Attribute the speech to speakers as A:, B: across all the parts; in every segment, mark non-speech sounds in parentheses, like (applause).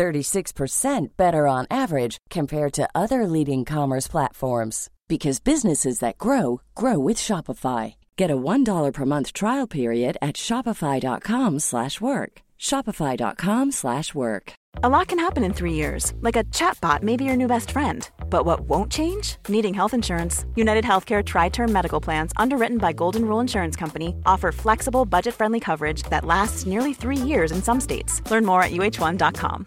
A: 36% better on average compared to other leading commerce platforms because businesses that grow grow with Shopify. Get a $1 per month trial period at shopify.com/work. shopify.com/work.
B: A lot can happen in three years, like a chatbot may be your new best friend. But what won't change? Needing health insurance. United Healthcare Tri Term Medical Plans, underwritten by Golden Rule Insurance Company, offer flexible, budget friendly coverage that lasts nearly three years in some states. Learn more at uh1.com.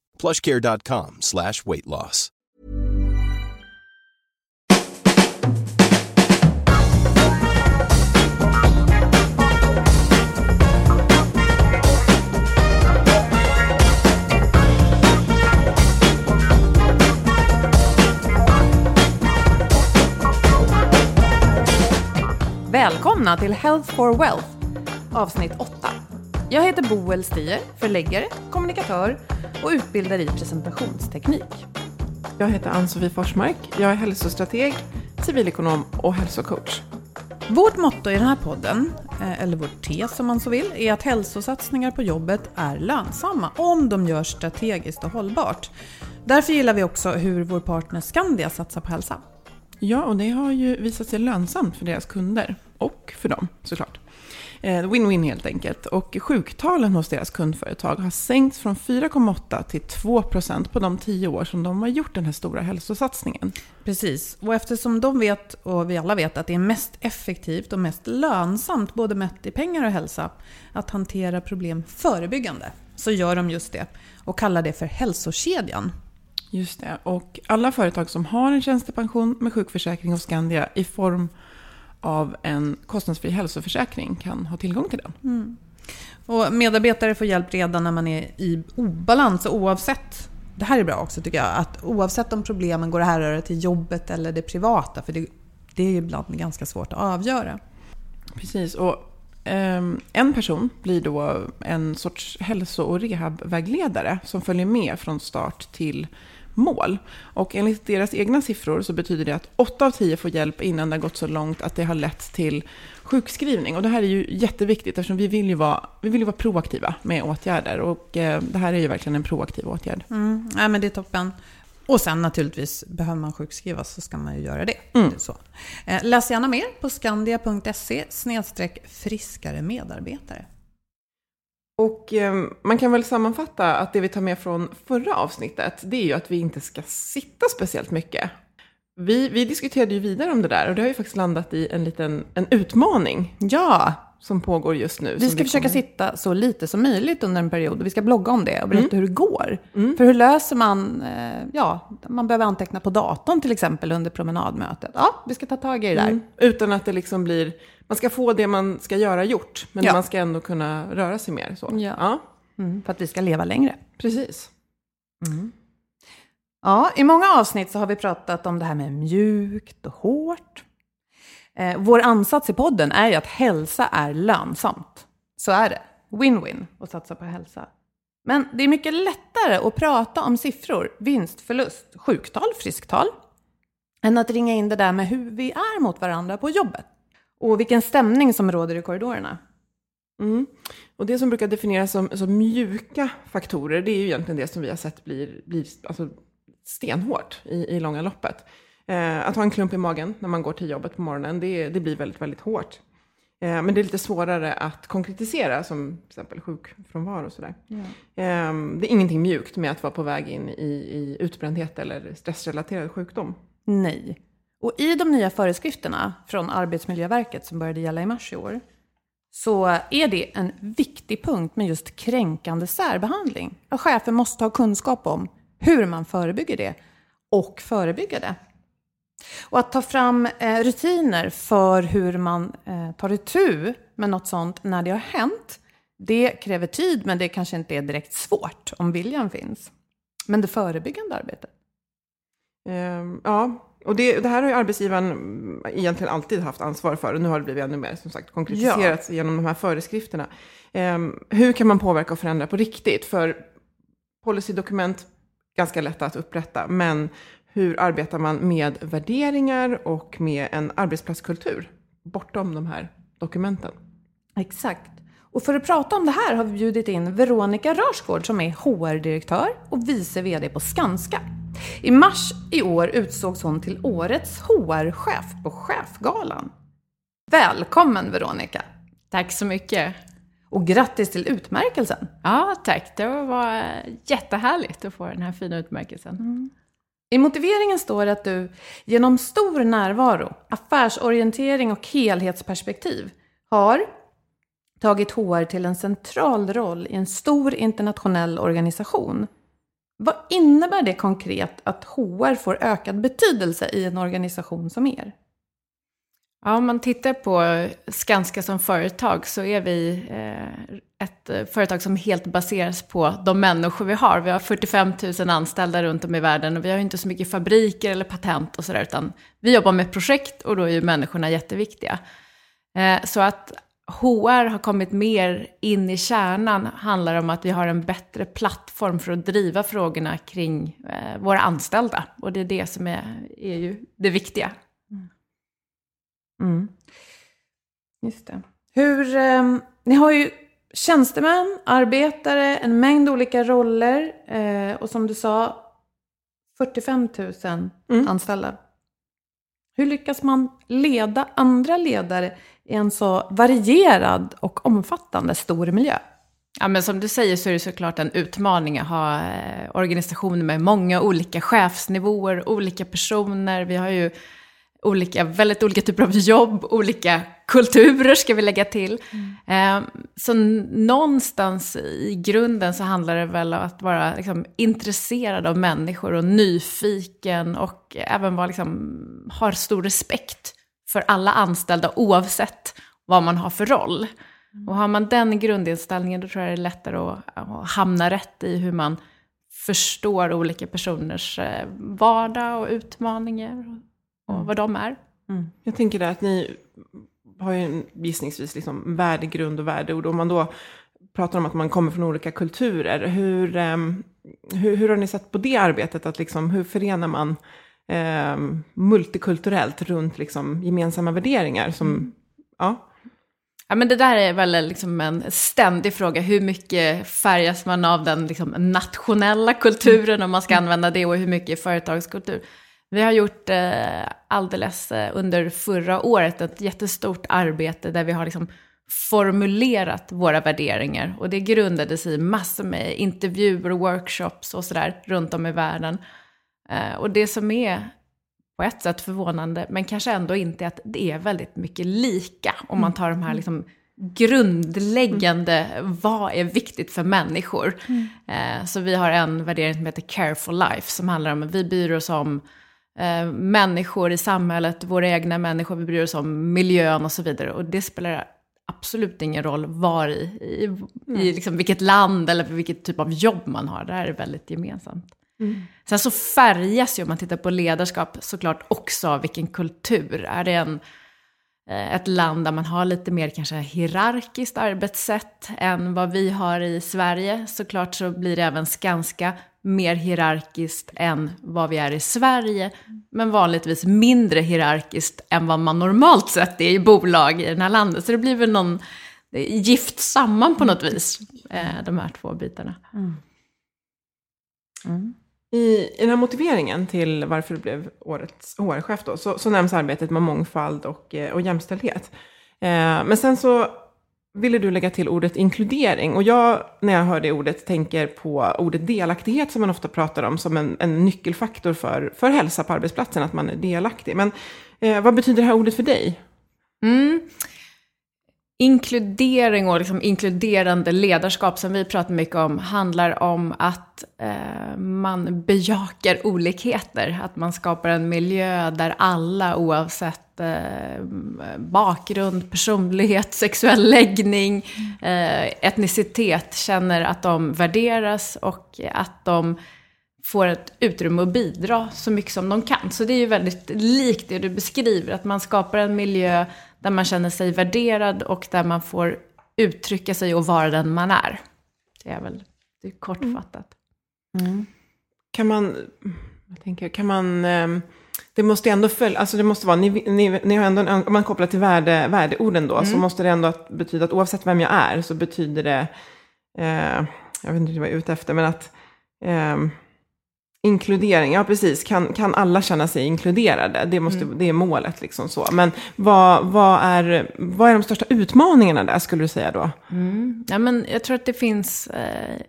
C: plushcare.com slash weight loss.
D: Välkomna till Health for Wealth, avsnitt 8. Jag heter Boel Stier, förläggare, kommunikatör och utbildare i presentationsteknik.
E: Jag heter Ann-Sofie Forsmark. Jag är hälsostrateg, civilekonom och hälsocoach.
D: Vårt motto i den här podden, eh, eller vår tes om man så vill, är att hälsosatsningar på jobbet är lönsamma om de görs strategiskt och hållbart. Därför gillar vi också hur vår partner Skandia satsar på hälsa.
E: Ja, och det har ju visat sig lönsamt för deras kunder och för dem såklart. Eh, Win-win helt enkelt. Och sjuktalen hos deras kundföretag har sänkts från 4,8 till 2 procent på de tio år som de har gjort den här stora hälsosatsningen.
D: Precis, och eftersom de vet, och vi alla vet, att det är mest effektivt och mest lönsamt, både mätt i pengar och hälsa, att hantera problem förebyggande, så gör de just det och kallar det för hälsokedjan.
E: Just det, och alla företag som har en tjänstepension med sjukförsäkring hos Skandia i form av en kostnadsfri hälsoförsäkring kan ha tillgång till den.
D: Mm. Och medarbetare får hjälp redan när man är i obalans oavsett det här är bra också tycker jag, att oavsett om problemen går att härröra till jobbet eller det privata, för det, det är ibland ganska svårt att avgöra.
E: Precis, och um, en person blir då en sorts hälso och rehabvägledare som följer med från start till mål. Och enligt deras egna siffror så betyder det att 8 av 10 får hjälp innan det har gått så långt att det har lett till sjukskrivning. Och det här är ju jätteviktigt eftersom vi vill ju vara, vi vill ju vara proaktiva med åtgärder. Och eh, det här är ju verkligen en proaktiv åtgärd.
D: Mm, ja, men det är toppen. Och sen naturligtvis, behöver man sjukskrivas så ska man ju göra det.
E: Mm.
D: Så. Eh, läs gärna mer på skandia.se friskare medarbetare.
E: Och eh, man kan väl sammanfatta att det vi tar med från förra avsnittet, det är ju att vi inte ska sitta speciellt mycket. Vi, vi diskuterade ju vidare om det där och det har ju faktiskt landat i en liten en utmaning.
D: Ja!
E: Som pågår just nu.
D: Vi ska vi försöka kommer... sitta så lite som möjligt under en period och vi ska blogga om det och berätta mm. hur det går. Mm. För hur löser man, eh, ja, man behöver anteckna på datorn till exempel under promenadmötet. Ja, vi ska ta tag i det där. Mm.
E: Utan att det liksom blir man ska få det man ska göra gjort, men ja. man ska ändå kunna röra sig mer. Så.
D: Ja. ja. Mm, för att vi ska leva längre.
E: Precis.
D: Mm. Ja, i många avsnitt så har vi pratat om det här med mjukt och hårt. Eh, vår ansats i podden är ju att hälsa är lönsamt. Så är det. Win-win att satsa på hälsa. Men det är mycket lättare att prata om siffror, vinst, förlust, sjuktal, frisktal, än att ringa in det där med hur vi är mot varandra på jobbet. Och vilken stämning som råder i korridorerna.
E: Mm. Och det som brukar definieras som, som, mjuka faktorer, det är ju egentligen det som vi har sett blir, blir alltså stenhårt i, i långa loppet. Eh, att ha en klump i magen när man går till jobbet på morgonen, det, det blir väldigt, väldigt hårt. Eh, men det är lite svårare att konkretisera, som till exempel sjukfrånvaro och sådär. Ja. Eh, det är ingenting mjukt med att vara på väg in i, i utbrändhet eller stressrelaterad sjukdom.
D: Nej. Och i de nya föreskrifterna från Arbetsmiljöverket som började gälla i mars i år, så är det en viktig punkt med just kränkande särbehandling. Att chefer måste ha kunskap om hur man förebygger det och förebygga det. Och att ta fram eh, rutiner för hur man eh, tar itu med något sånt när det har hänt, det kräver tid men det kanske inte är direkt svårt om viljan finns. Men det förebyggande arbetet?
E: Ehm, ja, och det, det, här har ju arbetsgivaren egentligen alltid haft ansvar för och nu har det blivit ännu mer som sagt konkretiserats ja. genom de här föreskrifterna. Um, hur kan man påverka och förändra på riktigt? För policydokument, ganska lätta att upprätta, men hur arbetar man med värderingar och med en arbetsplatskultur bortom de här dokumenten?
D: Exakt. Och för att prata om det här har vi bjudit in Veronica Rörsgård som är HR-direktör och vice VD på Skanska. I mars i år utsågs hon till årets HR-chef på Chefgalan. Välkommen Veronica!
F: Tack så mycket!
D: Och grattis till utmärkelsen!
F: Ja, tack. Det var jättehärligt att få den här fina utmärkelsen. Mm.
D: I motiveringen står det att du genom stor närvaro, affärsorientering och helhetsperspektiv har tagit HR till en central roll i en stor internationell organisation. Vad innebär det konkret att HR får ökad betydelse i en organisation som er?
F: Ja, om man tittar på Skanska som företag så är vi eh, ett eh, företag som helt baseras på de människor vi har. Vi har 45 000 anställda runt om i världen och vi har inte så mycket fabriker eller patent och sådär, utan vi jobbar med projekt och då är ju människorna jätteviktiga. Eh, så att HR har kommit mer in i kärnan handlar om att vi har en bättre plattform för att driva frågorna kring eh, våra anställda. Och det är det som är, är ju det viktiga. Mm.
D: mm. Just det. Hur, eh, ni har ju tjänstemän, arbetare, en mängd olika roller eh, och som du sa 45 000 mm. anställda. Hur lyckas man leda andra ledare i en så varierad och omfattande stor miljö?
F: Ja, men som du säger så är det såklart en utmaning att ha eh, organisationer med många olika chefsnivåer, olika personer. Vi har ju olika, väldigt olika typer av jobb, olika kulturer ska vi lägga till. Mm. så någonstans i grunden så handlar det väl om att vara liksom, intresserad av människor och nyfiken och även vara, liksom, har stor respekt för alla anställda oavsett vad man har för roll. Mm. Och har man den grundinställningen då tror jag det är lättare att, att hamna rätt i hur man förstår olika personers eh, vardag och utmaningar och mm. vad de är.
E: Mm. Jag tänker där att ni har ju en gissningsvis liksom värdegrund och värdeord. Om man då pratar om att man kommer från olika kulturer, hur, um, hur, hur, har ni sett på det arbetet? Att liksom, hur förenar man um, multikulturellt runt liksom, gemensamma värderingar? Som, mm. ja.
F: Ja, men det där är väl liksom en ständig fråga. Hur mycket färgas man av den liksom nationella kulturen, om man ska mm. använda det, och hur mycket företagskultur? Vi har gjort eh, alldeles eh, under förra året ett jättestort arbete där vi har liksom formulerat våra värderingar. Och det grundades i massor med intervjuer och workshops och sådär runt om i världen. Eh, och det som är på ett sätt förvånande, men kanske ändå inte, är att det är väldigt mycket lika. Om man tar de här liksom grundläggande, mm. vad är viktigt för människor? Mm. Eh, så vi har en värdering som heter Care for Life, som handlar om att vi bryr oss om eh, människor i samhället, våra egna människor, vi bryr oss om miljön och så vidare. Och det spelar absolut ingen roll var i, i, mm. i liksom vilket land eller vilket typ av jobb man har. Det här är väldigt gemensamt. Mm. Sen så färgas ju, om man tittar på ledarskap, såklart också av vilken kultur. Är det en, eh, ett land där man har lite mer kanske hierarkiskt arbetssätt än vad vi har i Sverige, såklart så blir det även Skanska mer hierarkiskt än vad vi är i Sverige, men vanligtvis mindre hierarkiskt än vad man normalt sett är i bolag i det här landet. Så det blir väl någon gift samman på något vis, eh, de här två bitarna. Mm.
E: Mm. I, I den här motiveringen till varför du blev årets HR-chef då, så, så nämns arbetet med mångfald och, eh, och jämställdhet. Eh, men sen så ville du lägga till ordet inkludering. Och jag, när jag hör det ordet, tänker på ordet delaktighet som man ofta pratar om som en, en nyckelfaktor för, för hälsa på arbetsplatsen, att man är delaktig. Men eh, vad betyder det här ordet för dig?
F: Mm. Inkludering och liksom inkluderande ledarskap som vi pratar mycket om handlar om att eh, man bejakar olikheter. Att man skapar en miljö där alla oavsett eh, bakgrund, personlighet, (laughs) sexuell läggning, eh, etnicitet känner att de värderas och att de får ett utrymme att bidra så mycket som de kan. Så det är ju väldigt likt det du beskriver, att man skapar en miljö där man känner sig värderad och där man får uttrycka sig och vara den man är. Det är väl det är kortfattat.
E: Mm. Kan man, jag tänker, kan man, ehm, det måste ändå följa, alltså det måste vara, ni, ni, ni har ändå, om man kopplar till värde, värdeorden då, mm. så måste det ändå betyda att oavsett vem jag är så betyder det, eh, jag vet inte vad jag är ute efter, men att eh, Inkludering, ja precis. Kan, kan alla känna sig inkluderade? Det, måste, mm. det är målet. liksom så. Men vad, vad, är, vad är de största utmaningarna där, skulle du säga då?
F: Mm. Ja, men jag tror att det finns eh,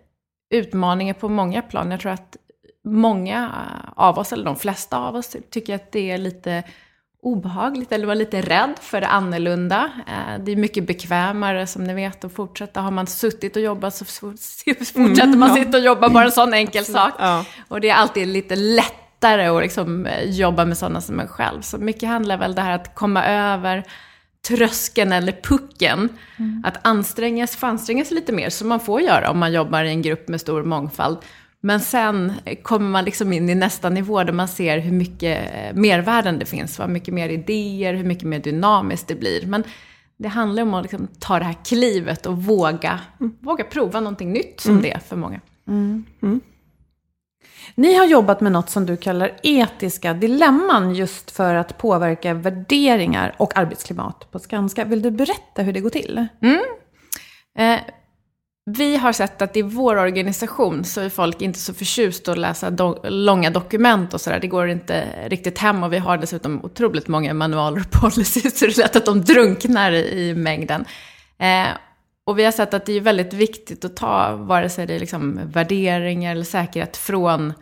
F: utmaningar på många plan. Jag tror att många av oss, eller de flesta av oss, tycker att det är lite obehagligt eller vara lite rädd för det annorlunda. Eh, det är mycket bekvämare som ni vet att fortsätta. Har man suttit och jobbat så (laughs) fortsätter man mm, sitta och jobba, bara en sån enkel sak. Ja. Och det är alltid lite lättare att liksom eh, jobba med sådana som en själv. Så mycket handlar väl det här att komma över tröskeln eller pucken. Mm. Att ansträngas, få anstränga sig lite mer, som man får göra om man jobbar i en grupp med stor mångfald. Men sen kommer man liksom in i nästa nivå där man ser hur mycket eh, mervärden det finns, vad mycket mer idéer, hur mycket mer dynamiskt det blir. Men det handlar om att liksom ta det här klivet och våga, mm. våga prova någonting nytt som mm. det är för många. Mm.
D: mm. Ni har jobbat med något som du kallar etiska dilemman just för att påverka värderingar och arbetsklimat på Skanska. Vill du berätta hur det går till?
F: Mm. Eh, vi har sett att i vår organisation så är folk inte så förtjusta att läsa do långa dokument och sådär. Det går inte riktigt hem och vi har dessutom otroligt många manualer och (laughs) policies så det är lätt att de drunknar i, i mängden. Eh, och vi har sett att det är väldigt viktigt att ta, vare sig det är liksom värderingar eller säkerhet, från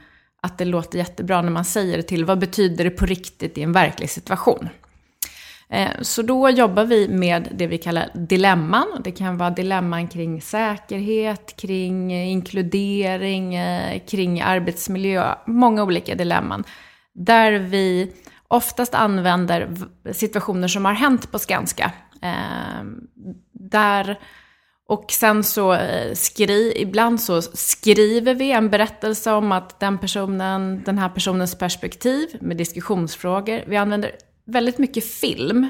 F: att det låter jättebra när man säger det till vad betyder det på riktigt i en verklig situation. Eh, så då jobbar vi med det vi kallar dilemman. Det kan vara dilemman kring säkerhet, kring eh, inkludering, eh, kring arbetsmiljö, många olika dilemman. Där vi oftast använder situationer som har hänt på Skanska. Där, och sen så skri, ibland så skriver vi en berättelse om att den personen, den här personens perspektiv med diskussionsfrågor. Vi använder väldigt mycket film,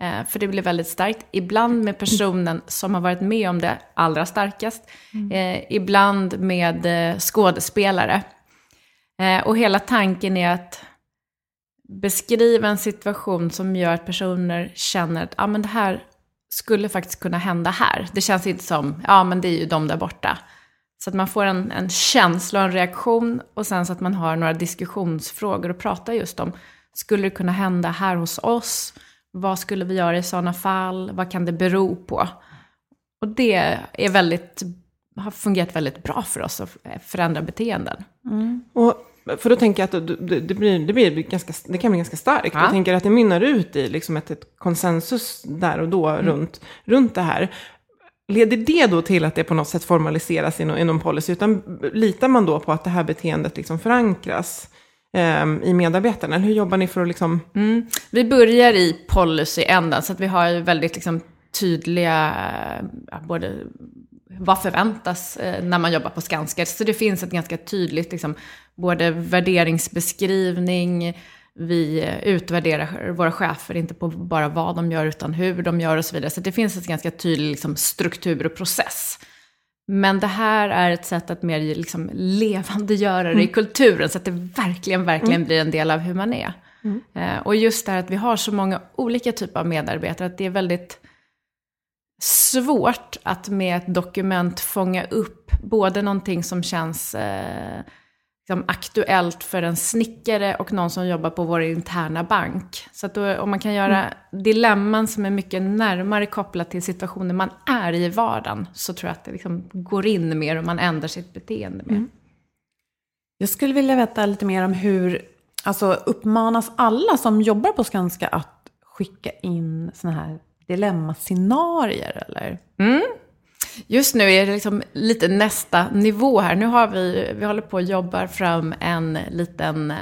F: eh, för det blir väldigt starkt. Ibland med personen som har varit med om det allra starkast. Mm. Eh, ibland med eh, skådespelare. och hela tanken är att beskriva en situation som gör att personer känner att ah, men det här skulle faktiskt kunna hända här. Det känns inte som, ja men det är ju de där borta. Så att man får en, en känsla och en reaktion och sen så att man har några diskussionsfrågor att prata just om. Skulle det kunna hända här hos oss? Vad skulle vi göra i sådana fall? Vad kan det bero på? Och det är väldigt, har fungerat väldigt bra för oss att förändra beteenden.
E: Mm. Och för då tänker jag att det, det, blir, det, blir ganska, det kan bli ganska starkt. Ja. Jag tänker att det mynnar ut i liksom ett, ett konsensus där och då mm. runt, runt det här. Leder det då till att det på något sätt formaliseras i någon, i någon policy? Utan litar man då på att det här beteendet liksom förankras Ehm, i medarbetarna? Hur jobbar ni för att liksom...
F: Mm. Vi börjar i policyändan, så att vi har väldigt liksom, tydliga, både vad förväntas eh, när man jobbar på Skanska? Så det finns ett ganska tydligt, liksom, både värderingsbeskrivning, vi eh, utvärderar våra chefer, inte på bara vad de gör, utan hur de gör och så vidare. Så det finns ett ganska tydlig liksom, struktur och process. Men det här är ett sätt att mer liksom levandegöra det mm. i kulturen, så att det verkligen, verkligen mm. blir en del av hur man är. Mm. Eh, och just det här att vi har så många olika typer av medarbetare, att det är väldigt svårt att med ett dokument fånga upp både någonting som känns eh, liksom, aktuellt för en snickare och någon som jobbar på vår interna bank. Så att då, om man kan göra mm. dilemman som är mycket närmare kopplat till situationer man är i vardagen, så tror jag att det liksom går in mer och man ändrar sitt beteende mer. Mm.
D: Jag skulle vilja veta lite mer om hur, alltså uppmanas alla som jobbar på Skanska att skicka in sådana här dilemmascenarier eller?
F: Mm. Just nu är det liksom lite nästa nivå här. Nu har vi, vi håller på att jobba fram en liten eh,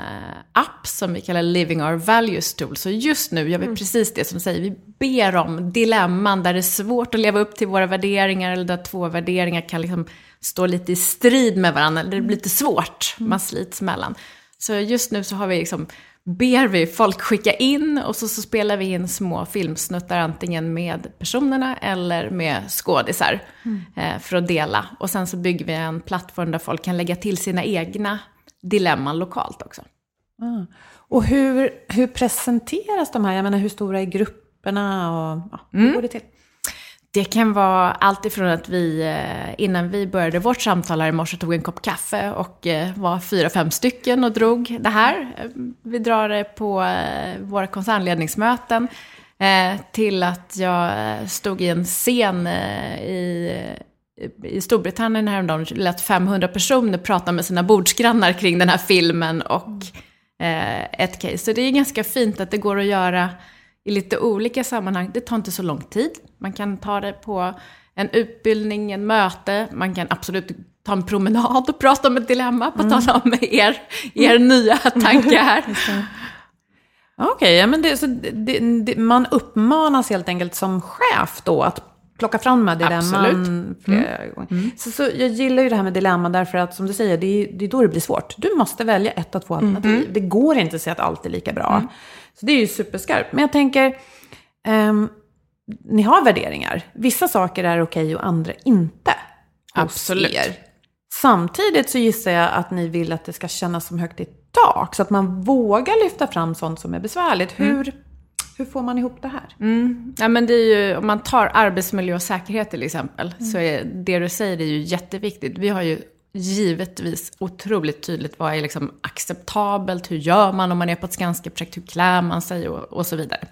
F: app som vi kallar Living Our Values Tool. Så just nu gör vi mm. precis det som säger. Vi ber om dilemman där det är svårt att leva upp till våra värderingar eller där två värderingar kan liksom stå lite i strid med varandra. Eller det blir lite svårt, mm. man slits mellan. Så just nu så har vi liksom ber vi folk skicka in och så, så spelar vi in små filmsnuttar antingen med personerna eller med skådisar mm. eh, för att dela. Och sen så bygger vi en plattform där folk kan lägga till sina egna dilemman lokalt också.
D: Ah. Och hur, hur presenteras de här? Jag menar hur stora är grupperna och ja, hur mm. går det till?
F: Det kan vara allt ifrån att vi, eh, innan vi började vårt samtal här i morse, tog en kopp kaffe och eh, var fyra, fem stycken och drog det här. Eh, vi drar det på våra koncernledningsmöten. Till att jag stod i en scen i, i Storbritannien häromdagen och lät 500 personer prata med sina bordsgrannar kring den här filmen och ett case. Så det är ganska fint att det går att göra i lite olika sammanhang. Det tar inte så lång tid. Man kan ta det på en utbildning, en möte. Man kan absolut ta en promenad och prata om ett dilemma, på mm. tal om er, er mm. nya tankar. (laughs)
D: Okej, okay, ja, men det, så det, det, man uppmanas helt enkelt som chef då att plocka fram med dilemman flera mm. gånger. Mm. Så, så jag gillar ju det här med dilemma därför att som du säger, det är, det är då det blir svårt. Du måste välja ett av två alternativ. Mm. Det går inte att säga att allt är lika bra. Så det är ju superskarpt. Men jag tänker, um, ni har värderingar. Vissa saker är okej och andra inte.
F: Absolut. Er.
D: Samtidigt så gissar jag att ni vill att det ska kännas som högt i tak. Så att man vågar lyfta fram sånt som är besvärligt. Mm. Hur, hur får man ihop det här?
F: Mm. Ja, men det är ju, om man tar arbetsmiljö och säkerhet till exempel, mm. så är det du säger är ju jätteviktigt. Vi har ju givetvis otroligt tydligt vad är liksom acceptabelt, hur gör man om man är på ett Skanska-projekt, hur klär man sig och, och så vidare.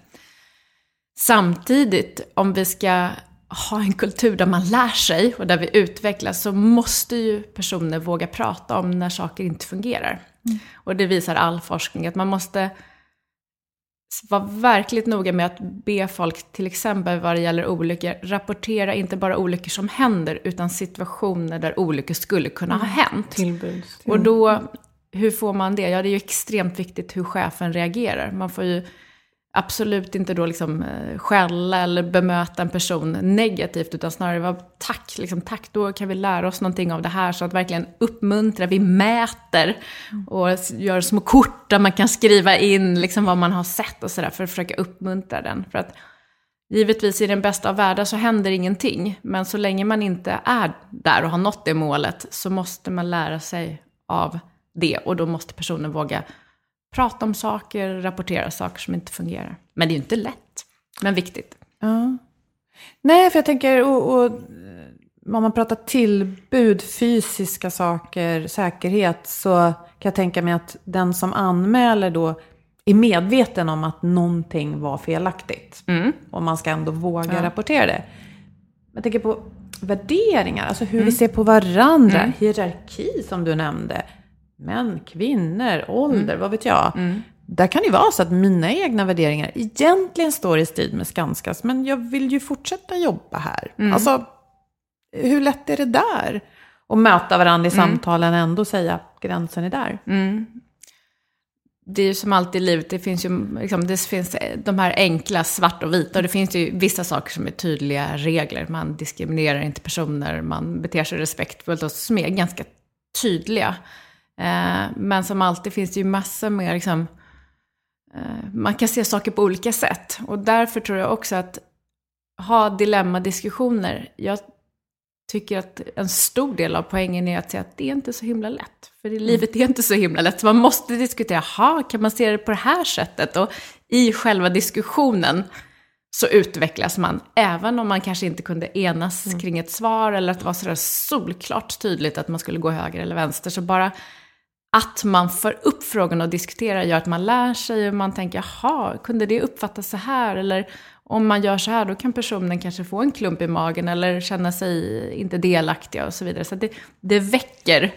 F: Samtidigt, om vi ska ha en kultur där man lär sig och där vi utvecklas så måste ju personer våga prata om när saker inte fungerar. Mm. Och det visar all forskning att man måste vara verkligt noga med att be folk, till exempel vad det gäller olyckor, rapportera inte bara olyckor som händer, utan situationer där olyckor skulle kunna mm. ha hänt.
D: Tillbuds.
F: Och då, hur får man det? Ja, det är ju extremt viktigt hur chefen reagerar. Man får ju absolut inte då liksom eh, skälla eller bemöta en person negativt, utan snarare vara tack, liksom, tack, då kan vi lära oss någonting av det här, så att verkligen uppmuntra, vi mäter och gör små kort där man kan skriva in liksom vad man har sett och sådär, för att försöka uppmuntra den. För att givetvis i den bästa av världar så händer ingenting, men så länge man inte är där och har nått det målet, så måste man lära sig av det, och då måste personen våga prata om saker, rapportera saker som inte fungerar. Men det är ju inte lätt, men viktigt.
D: Ja. Nej, för jag tänker, och, och, om man pratar tillbud, fysiska saker, säkerhet, så kan jag tänka mig att den som anmäler då är medveten om att någonting var felaktigt. Mm. Och man ska ändå våga ja. rapportera det. Jag tänker på värderingar, alltså hur mm. vi ser på varandra, mm. hierarki som du nämnde män, kvinnor, ålder, mm. vad vet jag. Mm. Där kan det vara så att mina egna värderingar egentligen står i strid med Skanskas, men jag vill ju fortsätta jobba här. Mm. Alltså, hur lätt är det där? Att möta varandra i mm. samtalen och ändå säga gränsen är där.
F: Mm. Det är ju som alltid i livet, det finns ju liksom, det finns de här enkla svart och vita. Och det finns ju vissa saker som är tydliga regler. Man diskriminerar inte personer, man beter sig respektfullt och som är ganska tydliga. Eh, men som alltid finns det ju massor med, liksom, eh, man kan se saker på olika sätt. Och därför tror jag också att ha dilemmadiskussioner, jag tycker att en stor del av poängen är att säga att det är inte så himla lätt. För mm. livet är inte så himla lätt. Så man måste diskutera, jaha, kan man se det på det här sättet? Och i själva diskussionen så utvecklas man, även om man kanske inte kunde enas mm. kring ett svar eller att det var sådär solklart tydligt att man skulle gå höger eller vänster. Så bara att man för upp frågan och diskuterar gör att man lär sig och man tänker, jaha, kunde det uppfattas så här? Eller om man gör så här, då kan personen kanske få en klump i magen eller känna sig inte delaktiga och så vidare. Så det, det väcker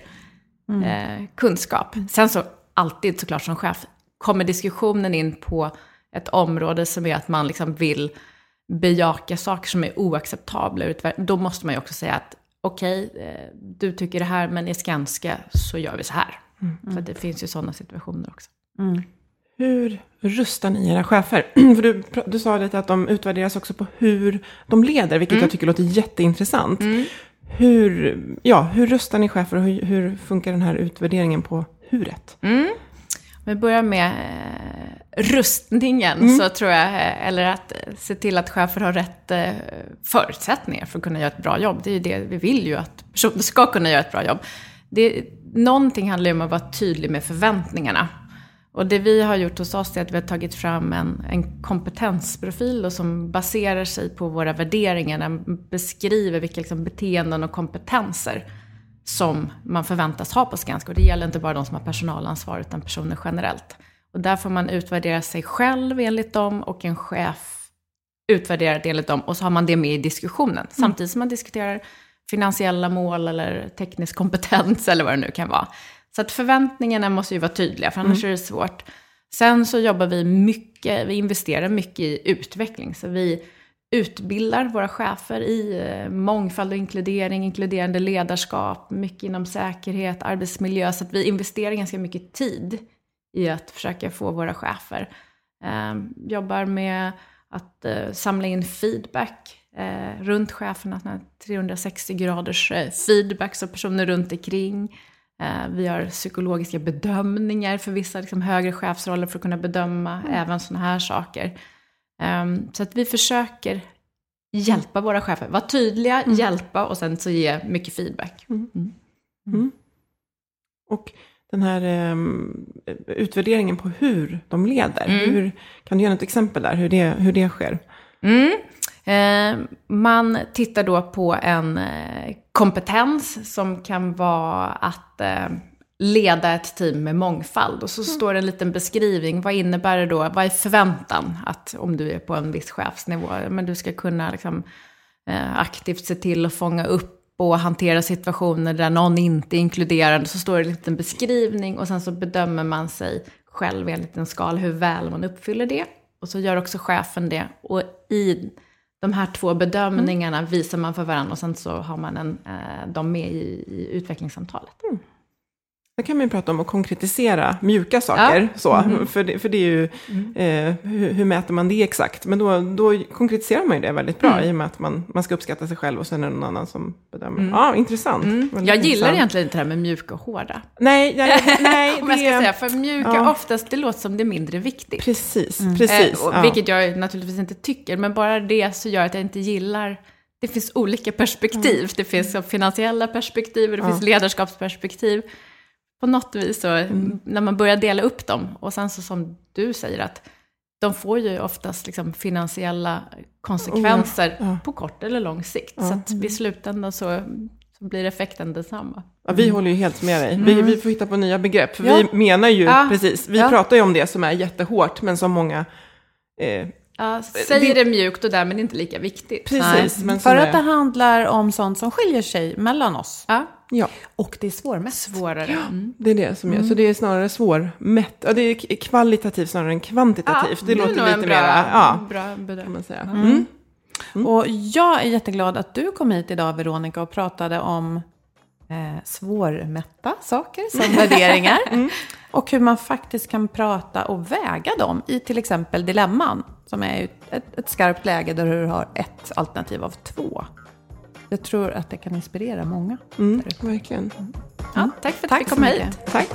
F: eh, kunskap. Sen så, alltid såklart som chef, kommer diskussionen in på ett område som är att man liksom vill bejaka saker som är oacceptabla, då måste man ju också säga att okej, okay, eh, du tycker det här, men i Skanska så gör vi så här. Mm. Så det finns ju sådana situationer också. Mm.
E: Hur rustar ni era chefer? (clears throat) För du, du sa lite att de utvärderas också på hur de leder, vilket mm. jag tycker låter jätteintressant. Mm. Hur, ja, hur rustar ni chefer och hur, hur funkar den här utvärderingen på huret?
F: Mm. Om vi börjar med eh, rustningen, mm. så tror jag, eh, eller att eh, se till att chefer har rätt eh, förutsättningar för att kunna göra ett bra jobb. Det är ju det vi vill ju, att personer ska kunna göra ett bra jobb. Det, någonting handlar ju om att vara tydlig med förväntningarna. Och det vi har gjort hos oss är att vi har tagit fram en, en kompetensprofil och som baserar sig på våra värderingar. Den beskriver vilka liksom, beteenden och kompetenser som man förväntas ha på Skanska. Och det gäller inte bara de som har personalansvar, utan personer generellt. Och där får man utvärdera sig själv enligt dem och en chef utvärderar det enligt dem. Och så har man det med i diskussionen, mm. samtidigt som man diskuterar finansiella mål eller teknisk kompetens eller vad det nu kan vara. Så att förväntningarna måste ju vara tydliga, för annars mm. är det svårt. Sen så jobbar vi mycket, vi investerar mycket i utveckling. Så vi utbildar våra chefer i eh, mångfald och inkludering, inkluderande ledarskap, mycket inom säkerhet, arbetsmiljö. Så att vi investerar ganska mycket tid i att försöka få våra chefer. Eh, jobbar med att eh, samla in feedback eh, runt cheferna, 360 graders eh, feedback, så personer runt omkring. Eh, vi har psykologiska bedömningar för vissa liksom, högre chefsroller för att kunna bedöma mm. även sådana här saker. Um, så att vi försöker hjälpa våra chefer, vara tydliga, mm. hjälpa och sen så ge mycket feedback. Mm. mm.
E: mm. Och den här um, utvärderingen på hur de leder, mm. hur, kan du ge något exempel där, hur det, hur det sker?
F: Eh, man tittar då på en eh, kompetens som kan vara att eh, leda ett team med mångfald. Och så mm. står det en liten beskrivning. Vad innebär det då? Vad är förväntan? Att om du är på en viss chefsnivå, men du ska kunna liksom, aktivt se till att fånga upp och hantera situationer där någon inte är inkluderad. Så står det en liten beskrivning och sen så bedömer man sig själv enligt en skala hur väl man uppfyller det. Och så gör också chefen det. Och i de här två bedömningarna mm. visar man för varandra och sen så har man en, eh, dem med i, i utvecklingssamtalet. Mm.
E: Då kan man ju prata om att konkretisera mjuka saker. Ja. Så, mm. för, det, för det är ju, mm. eh, hur, hur, mäter man det exakt? Men då, då konkretiserar man ju det väldigt bra mm. i och med att man, man ska uppskatta sig själv och sen är det någon annan som bedömer. Mm. Ja, intressant.
F: Mm. Jag
E: intressant.
F: gillar egentligen inte det här med mjuka och hårda.
E: Nej, nej, (laughs) nej
F: Om jag ska säga, för mjuka ja. oftast, det låter som det är mindre viktigt.
E: Precis, precis.
F: Eh, och, ja. Vilket jag naturligtvis inte tycker, men bara det så gör att jag inte gillar det finns olika perspektiv. Det finns finansiella perspektiv och det finns ledarskapsperspektiv på något vis så, mm. när man börjar dela upp dem, och sen så som du säger att de får ju oftast liksom finansiella konsekvenser oh, ja. på kort eller lång sikt. Ja. Så att vid slutändan så, så blir effekten densamma.
E: Ja, vi håller ju helt med dig. Vi, mm. vi får hitta på nya begrepp. För ja. vi menar ju, precis, vi pratar ju om det som är jättehårt, men som många
F: eh, Ja, säger det, det mjukt och därmed inte lika viktigt.
D: Precis. Men För att det handlar om sånt som skiljer sig mellan oss.
F: Ja.
D: Ja. Och det är svårmätt.
F: Svårare. Mm.
E: Det är det som är. Mm. Så det är snarare svårmätt. Ja, det är kvalitativt snarare än kvantitativt. Ja, det, det låter lite
F: mer...
E: Ja,
F: bra bedömning. Kan man säga.
D: Mm. mm. Mm. Och jag är jätteglad att du kom hit idag, Veronica, och pratade om eh, svårmätta saker som (laughs) värderingar. Mm. Och hur man faktiskt kan prata och väga dem i till exempel dilemman, som är ett, ett skarpt läge där du har ett alternativ av två. Jag tror att det kan inspirera många.
E: Mm, verkligen. Mm.
F: Ja, tack för att vi kom hit.
E: Tack.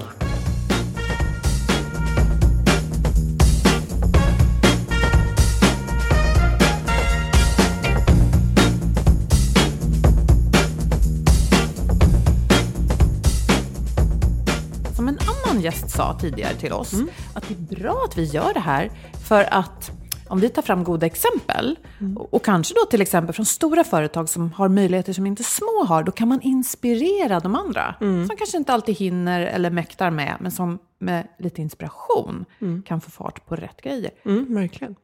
D: Annan gäst sa tidigare till oss, mm. att det är bra att vi gör det här för att om vi tar fram goda exempel, och, och kanske då till exempel från stora företag som har möjligheter som inte små har, då kan man inspirera de andra. Som kanske inte alltid hinner eller mäktar med, men som med lite inspiration kan få fart på rätt grejer.
E: Mm, verkligen.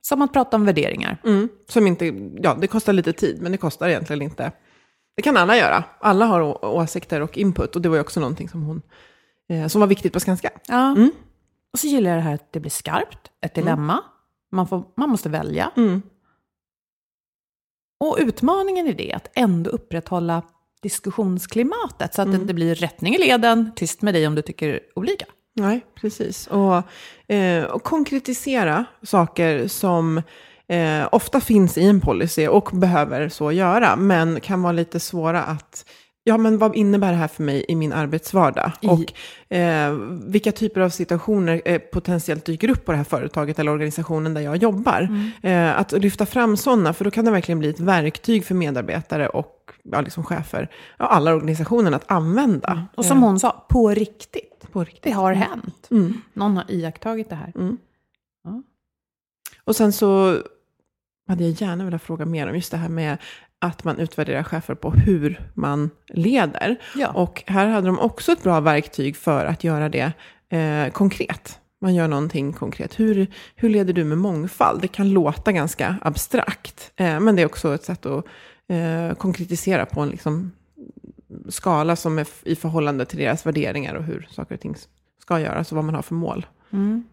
D: Som att prata om värderingar.
E: Mm. Som inte, ja, det kostar lite tid, men det kostar egentligen inte. Det kan alla göra. Alla har åsikter och input. Och det var ju också någonting som, hon, som var viktigt på Skanska.
D: Ja.
E: Mm.
D: Och så gillar jag det här att det blir skarpt, ett dilemma. Man, får, man måste välja.
E: Mm.
D: Och utmaningen i det att ändå upprätthålla diskussionsklimatet så att det inte blir rättning i leden, tyst med dig om du tycker olika.
E: Nej, precis. Och, eh, och konkretisera saker som eh, ofta finns i en policy och behöver så göra, men kan vara lite svåra att Ja, men vad innebär det här för mig i min arbetsvardag?
D: I-
E: Och eh, vilka typer av situationer eh, potentiellt dyker upp på det här företaget eller organisationen där jag jobbar? Eh, att lyfta fram sådana, för då kan det verkligen bli ett verktyg för medarbetare och ja, liksom chefer, ja, alla organisationer att använda.
D: Och som hon sa, på riktigt.
E: På riktigt.
D: Det har hänt.
E: Mm.
D: Någon har iakttagit det här.
E: Och sen så hade jag gärna velat fråga mer om just det här med att man utvärderar chefer på hur man leder.
D: Ja.
E: Och här hade de också ett bra verktyg för att göra det eh, konkret. Man gör någonting konkret. Hur, hur leder du med mångfald? Det kan låta ganska abstrakt, eh, men det är också ett sätt att eh, konkretisera på en liksom, skala som är i förhållande till deras värderingar och hur saker och ting ska göras och vad man har för mål.
D: Mm.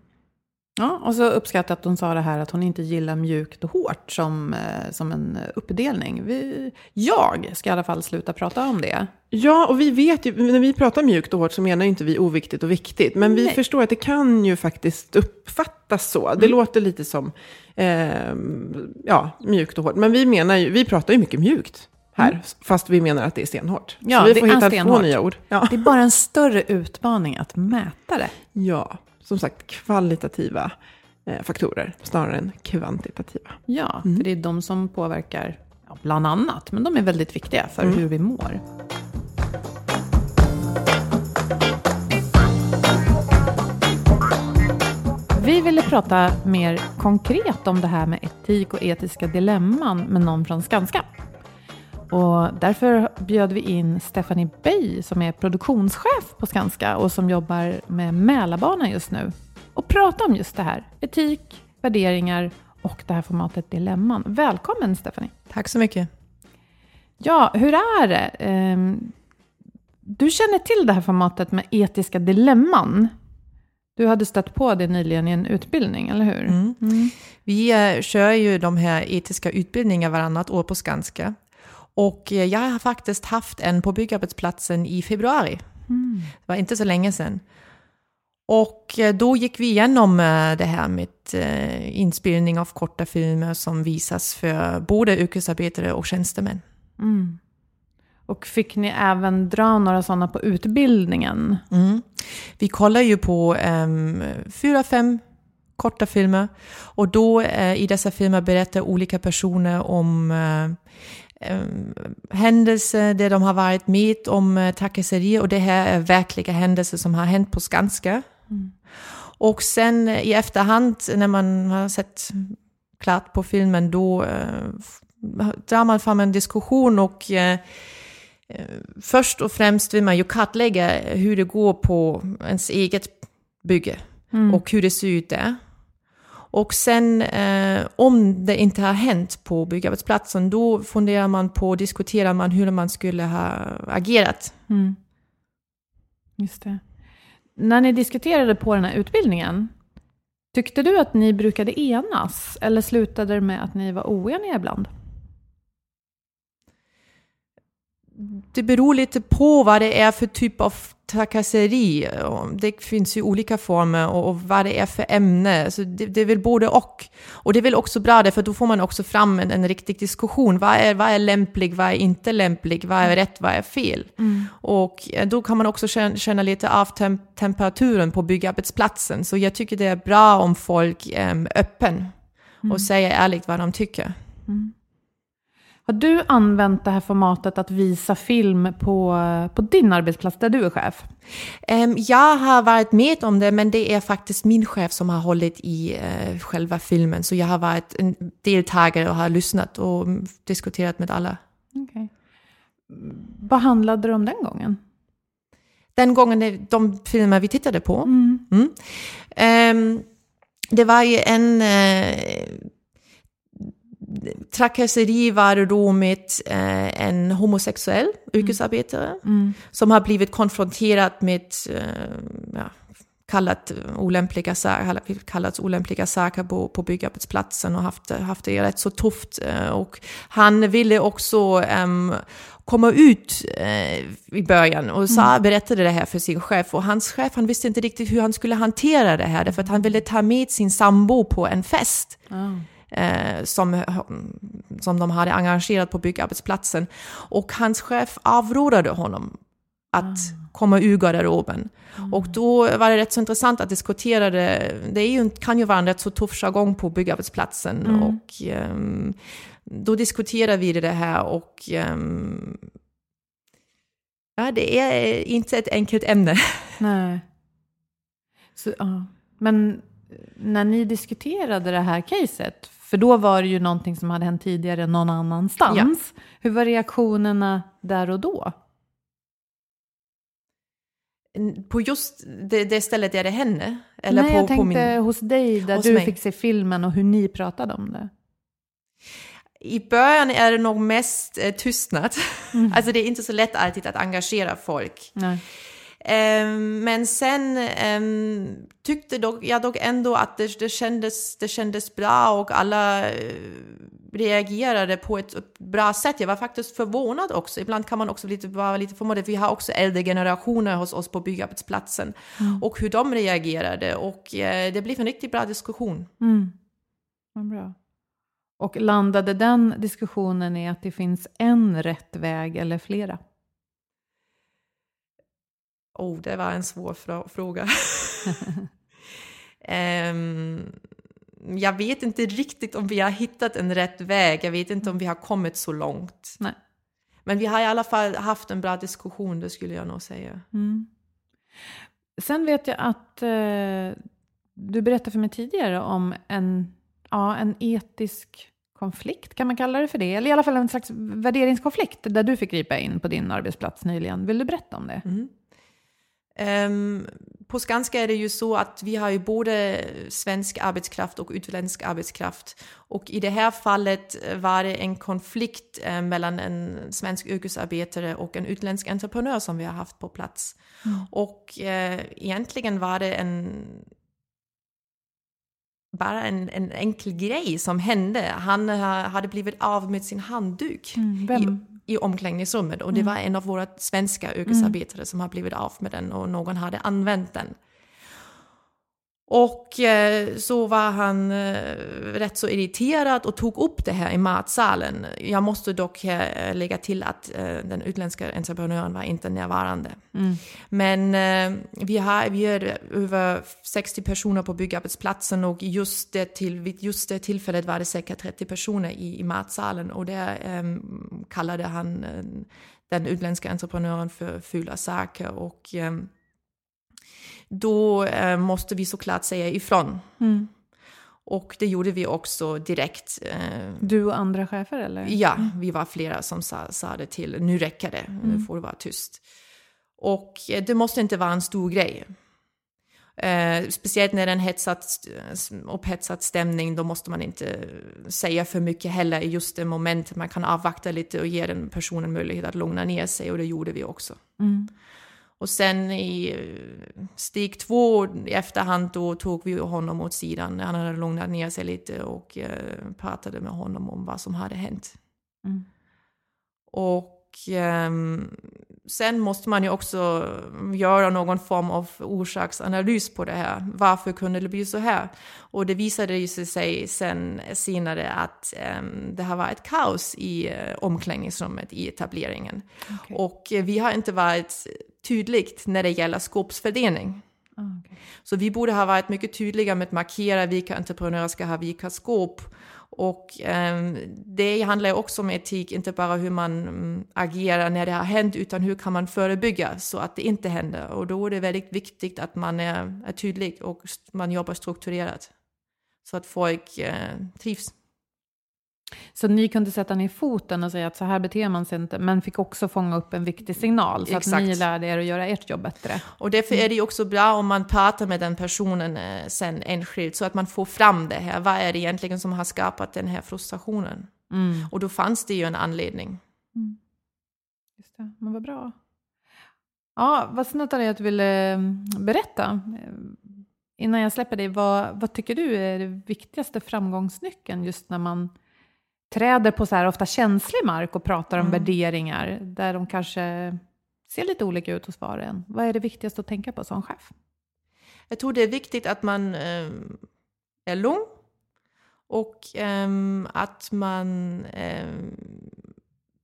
D: Ja, och så uppskattar jag att hon sa det här att hon inte gillar mjukt och hårt som, eh, som en uppdelning. Vi, jag ska i alla fall sluta prata om det.
E: Ja, och vi vet ju, när vi pratar mjukt och hårt så menar ju inte vi oviktigt och viktigt. Men vi
D: Nej.
E: förstår att det kan ju faktiskt uppfattas så. Det låter lite som, eh, ja, mjukt och hårt. Men vi menar ju, vi pratar ju mycket mjukt här. Fast vi menar att det är stenhårt.
D: Ja,
E: så vi
D: det
E: får
D: är
E: hitta två nya ord. Ja.
D: Det är bara en större utmaning att mäta det.
E: ja, som sagt kvalitativa eh, faktorer snarare än kvantitativa.
D: Ja, för det är de som påverkar, ja, bland annat, men de är väldigt viktiga för hur vi mår. Vi ville prata mer konkret om det här med etik och etiska dilemman med någon från Skanska. Och därför bjöd vi in Stephanie Bey som är produktionschef på Skanska och som jobbar med Mälarbanan just nu. Och prata om just det här, etik, värderingar och det här formatet Dilemman. Välkommen Stephanie!
G: Tack så mycket.
D: Ja, hur är det? Ehm, Du känner till det här formatet med etiska dilemman. Du hade stött på det nyligen i en utbildning, eller hur?
G: Mm. Vi eh, kör ju de här etiska utbildningarna varannat år på Skanska. Och eh, jag har faktiskt haft en på byggarbetsplatsen i februari. Det var inte så länge sedan. Och eh, då gick vi igenom eh, det här med inspelning av korta filmer som visas för både yrkesarbetare och tjänstemän.
D: Mm. Och fick ni även dra några sådana på utbildningen?
G: Mm. Vi kollar ju på um, fyra, fem korta filmer och då eh, i dessa filmer berättar olika personer om em, händelser där de har varit med om uh, trakasserier och det här är verkliga händelser som har hänt på Skanska. Och sen eh, i efterhand när man har sett klart på filmen då eh, drar man fram en diskussion och eh, Eh, Först och främst vill man ju kartlägga hur det går på ens eget bygge och hur det ser ut där. Och sen eh, om det inte har hänt på byggarbetsplatsen, då funderar man på, diskuterar man hur man skulle ha agerat.
D: Mm. Just det. När ni diskuterade på den här utbildningen, tyckte du att ni brukade enas? Eller slutade det med att ni var oeniga ibland?
G: Det beror lite på vad det är för typ av trakasseri. Det finns ju olika former och, vad det är för ämne. Så det, det är väl både och. Och det är väl också bra därför då får man också fram en, en riktig diskussion. Vad är, vad är lämplig, vad är inte lämplig, vad är rätt, vad är fel? Och eh, då kan man också känna, känna lite av tem, temperaturen på byggarbetsplatsen. Så jag tycker det är bra om folk är öppen och säger ärligt vad de tycker.
D: Har du använt det här formatet att visa film på, på din arbetsplats där du är chef?
G: Um, jag har varit med om det, men det är faktiskt min chef som har hållit i uh, själva filmen. Så jag har varit en deltagare och har lyssnat och diskuterat med alla.
D: Okay. Vad handlade det om den gången?
G: Den gången, de filmer vi tittade på.
D: Mm.
G: Mm. Um, det var ju en uh, trakasseri var med eh, en homosexuell yrkesarbetare
D: Mm.
G: som har blivit konfronterad med eh, ja, kallat olämpliga, kallats olämpliga saker på, på byggarbetsplatsen och haft, haft det rätt så tufft. Eh, och han ville också um, komma ut eh, i början och Sara mm. berättade det här för sin chef och hans chef han visste inte riktigt hur han skulle hantera det här därför att han ville ta med sin sambo på en fest.
D: Mm
G: eh, som, som de hade engagerat på byggarbetsplatsen. Och hans chef avrådade honom att mm. komma ur garderoben. Mm. Och då var det rätt så intressant att diskutera det. Det är ju, kan ju vara en rätt så tuff jargong på byggarbetsplatsen.
D: Mm.
G: Och um, då diskuterade vi det här och um, ja, det är inte ett enkelt ämne. (laughs)
D: Nej. Så, ja. Men när ni diskuterade det här caset, för då var det ju någonting som hade hänt tidigare någon annanstans. Ja. Hur var reaktionerna där och då?
G: På just det, det stället där det hände? Eller
D: Nej,
G: på,
D: jag tänkte
G: på min...
D: hos dig där
G: hos
D: du
G: mig.
D: fick se filmen och hur ni pratade om det.
G: I början är det nog mest eh, tystnad.
D: Mm. (laughs)
G: Alltså det är inte så lätt alltid att engagera folk.
D: Nej.
G: Um, men sen um, tyckte dock, jag dock ändå att det, det, kändes, det kändes bra och alla uh, reagerade på ett bra sätt. Jag var faktiskt förvånad också. Ibland kan man också lite, vara lite förvånad. Vi har också äldre generationer hos oss på byggarbetsplatsen
D: mm.
G: och hur de reagerade. Och uh, det blev en riktigt bra diskussion.
D: Mm. Ja, bra. Och landade den diskussionen i att det finns en rätt väg eller flera?
G: Oh, det var en svår fråga. (laughs) um, jag vet inte riktigt om vi har hittat en rätt väg. Jag vet inte om vi har kommit så långt.
D: Nej.
G: Men vi har i alla fall haft en bra diskussion, det skulle jag nog säga.
D: Mm. Sen vet jag att eh, du berättade för mig tidigare om en, ja, en etisk konflikt, kan man kalla det för det? Eller i alla fall en slags värderingskonflikt där du fick gripa in på din arbetsplats nyligen. Vill du berätta om det?
G: Mm. Um, på Skanska är det ju så att vi har ju både svensk arbetskraft och utländsk arbetskraft. Och i det här fallet var det en konflikt eh, mellan en svensk yrkesarbetare och en utländsk entreprenör som vi har haft på plats.
D: Mm.
G: Och eh, egentligen var det en bara en, en enkel grej som hände. Han uh, hade blivit av med sin handduk.
D: Mm, vem?
G: I, i omklädningsrummet och det
D: Mm.
G: var en av våra svenska yrkesarbetare som har blivit av med den och någon hade använt den. Och eh, så var han eh, rätt så irriterad och tog upp det här i matsalen. Jag måste dock eh, lägga till att eh, den utländska entreprenören var inte närvarande.
D: Mm.
G: Men eh, vi, har, vi är över 60 personer på byggarbetsplatsen och just det till, vid just det tillfället var det säkert 30 personer i, i matsalen och där eh, kallade han eh, den utländska entreprenören för fula saker och eh, då eh, måste vi såklart säga ifrån.
D: Mm.
G: Och det gjorde vi också direkt. Eh,
D: Du och andra chefer eller?
G: Ja, vi var flera som sa, sa det till, nu räcker det, nu
D: Mm.
G: får du vara tyst. Och eh, det måste inte vara en stor grej. Eh, speciellt när det är en hetsat, upphetsad stämning, då måste man inte säga för mycket heller i just det momentet. Man kan avvakta lite och ge den personen möjlighet att lugna ner sig och det gjorde vi också.
D: Mm.
G: Och sen i eh, steg två i efterhand då tog vi honom åt sidan. Han hade lugnat ner sig lite och eh, pratade med honom om vad som hade hänt.
D: Mm.
G: Och ehm, sen måste man ju också göra någon form av orsaksanalys på det här. Varför kunde det bli så här? Och det visade ju sig sen senare att ehm, det har varit kaos i uh, omklädningsrummet i etableringen.
D: Okej.
G: Och eh, vi har inte varit tydligt när det gäller skåpsfördelning.
D: Ah, okej.
G: Så vi borde ha varit mycket tydliga med att markera vilka entreprenörer ska ha vilka skåp. Och eh, det handlar också om etik, inte bara hur man mm, agerar när det har hänt, utan hur kan man förebygga så att det inte händer. Och då är det väldigt viktigt att man är, är tydlig och man jobbar strukturerat. Så att folk eh, trivs.
D: Så ni kunde sätta ner foten och säga att så här beter man sig inte, men fick också fånga upp en viktig signal så
G: Exakt.
D: att ni lärde er att göra ert jobb bättre.
G: Och därför är det ju också bra om man pratar med den personen eh, sen enskilt så att man får fram det här. Vad är det egentligen som har skapat den här frustrationen?
D: Mm.
G: Och då fanns det ju en anledning.
D: Just det, men vad bra. Ja, vad snällt av dig att du ville mm, berätta. Eh, Innan jag släpper dig, vad, vad tycker du är det viktigaste framgångsnyckeln just när man träder på så här ofta känslig mark och pratar om
G: Mm.
D: värderingar där de kanske ser lite olika ut hos var och en. Vad är det viktigaste att tänka på som chef?
G: Jag tror det är viktigt att man eh, är lugn och ehm, att man ehm,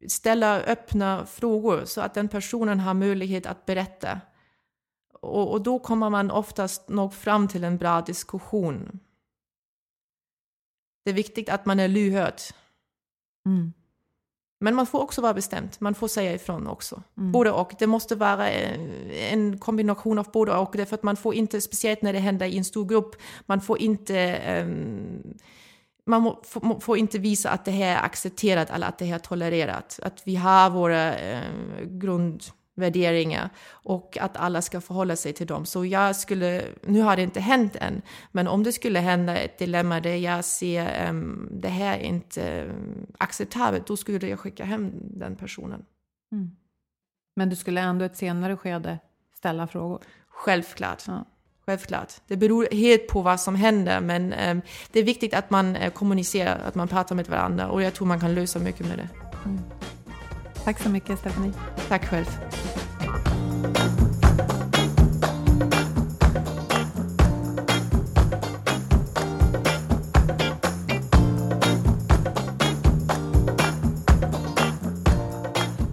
G: ställer öppna frågor så att den personen har möjlighet att berätta. Och, och då kommer man oftast nog fram till en bra diskussion. Det är viktigt att man är lyhörd. Men man får också vara bestämd. Man får säga ifrån också.
D: Mm.
G: Både och. Det måste vara eh, en kombination av både och. Därför att man får inte, speciellt när det händer i en stor grupp, man får inte ehm, man må, får, får inte visa att det här är accepterat eller att det här är tolererat. Att vi har våra eh, grundvärderingar och att alla ska förhålla sig till dem. Så jag skulle, nu har det inte hänt än, men om det skulle hända ett dilemma där jag ser ehm, det här är inte eh, acceptabelt, då skulle jag skicka hem den personen.
D: Men du skulle ändå i ett senare skede ställa frågor?
G: Självklart.
D: Ja.
G: Självklart. Det beror helt på vad som händer, men ehm, det är viktigt att man eh, kommunicerar, att man pratar med varandra och jag tror man kan lösa mycket med det.
D: Tack så mycket, Stephanie.
G: Tack själv.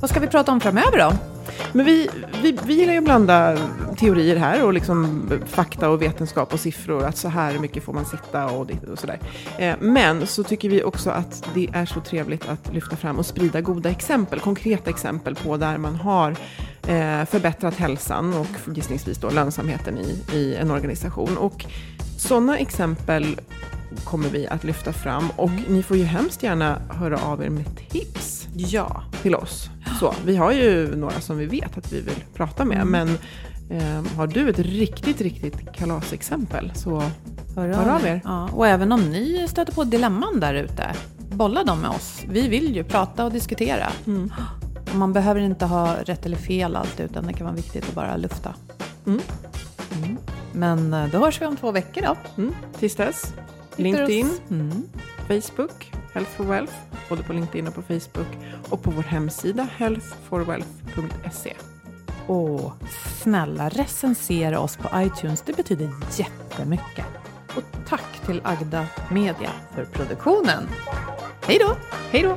D: Vad ska vi prata om framöver då?
E: Men vi, vi, vi gillar ju att blanda teorier här och liksom fakta och vetenskap och siffror. Att så här mycket får man sitta och, och sådär. Eh, men så tycker vi också att det är så trevligt att lyfta fram och sprida goda exempel, konkreta exempel på där man har eh, förbättrat hälsan och gissningsvis då lönsamheten i, i en organisation. Och sådana exempel kommer vi att lyfta fram och ni får ju hemskt gärna höra av er med tips
G: Ja.
E: till oss. Så, vi har ju några som vi vet att vi vill prata med, men eh, har du ett riktigt, riktigt kalasexempel så
D: Hör
E: Hör av er.
D: Ja, och även om ni stöter på dilemman där ute, bolla dem med oss. Vi vill ju prata och diskutera.
E: Mm.
D: Man behöver inte ha rätt eller fel alltid, utan det kan vara viktigt att bara lufta.
E: Mm.
D: Mm. Men eh, då hörs vi om två veckor då.
E: mm, tills dess. LinkedIn.
D: Mm.
E: Facebook, Health for Wealth, både på LinkedIn och på Facebook och på vår hemsida healthforwealth.se.
D: Och snälla recensera oss på iTunes, det betyder jättemycket. Och tack till Agda Media för produktionen. Hej då!
E: Hej då!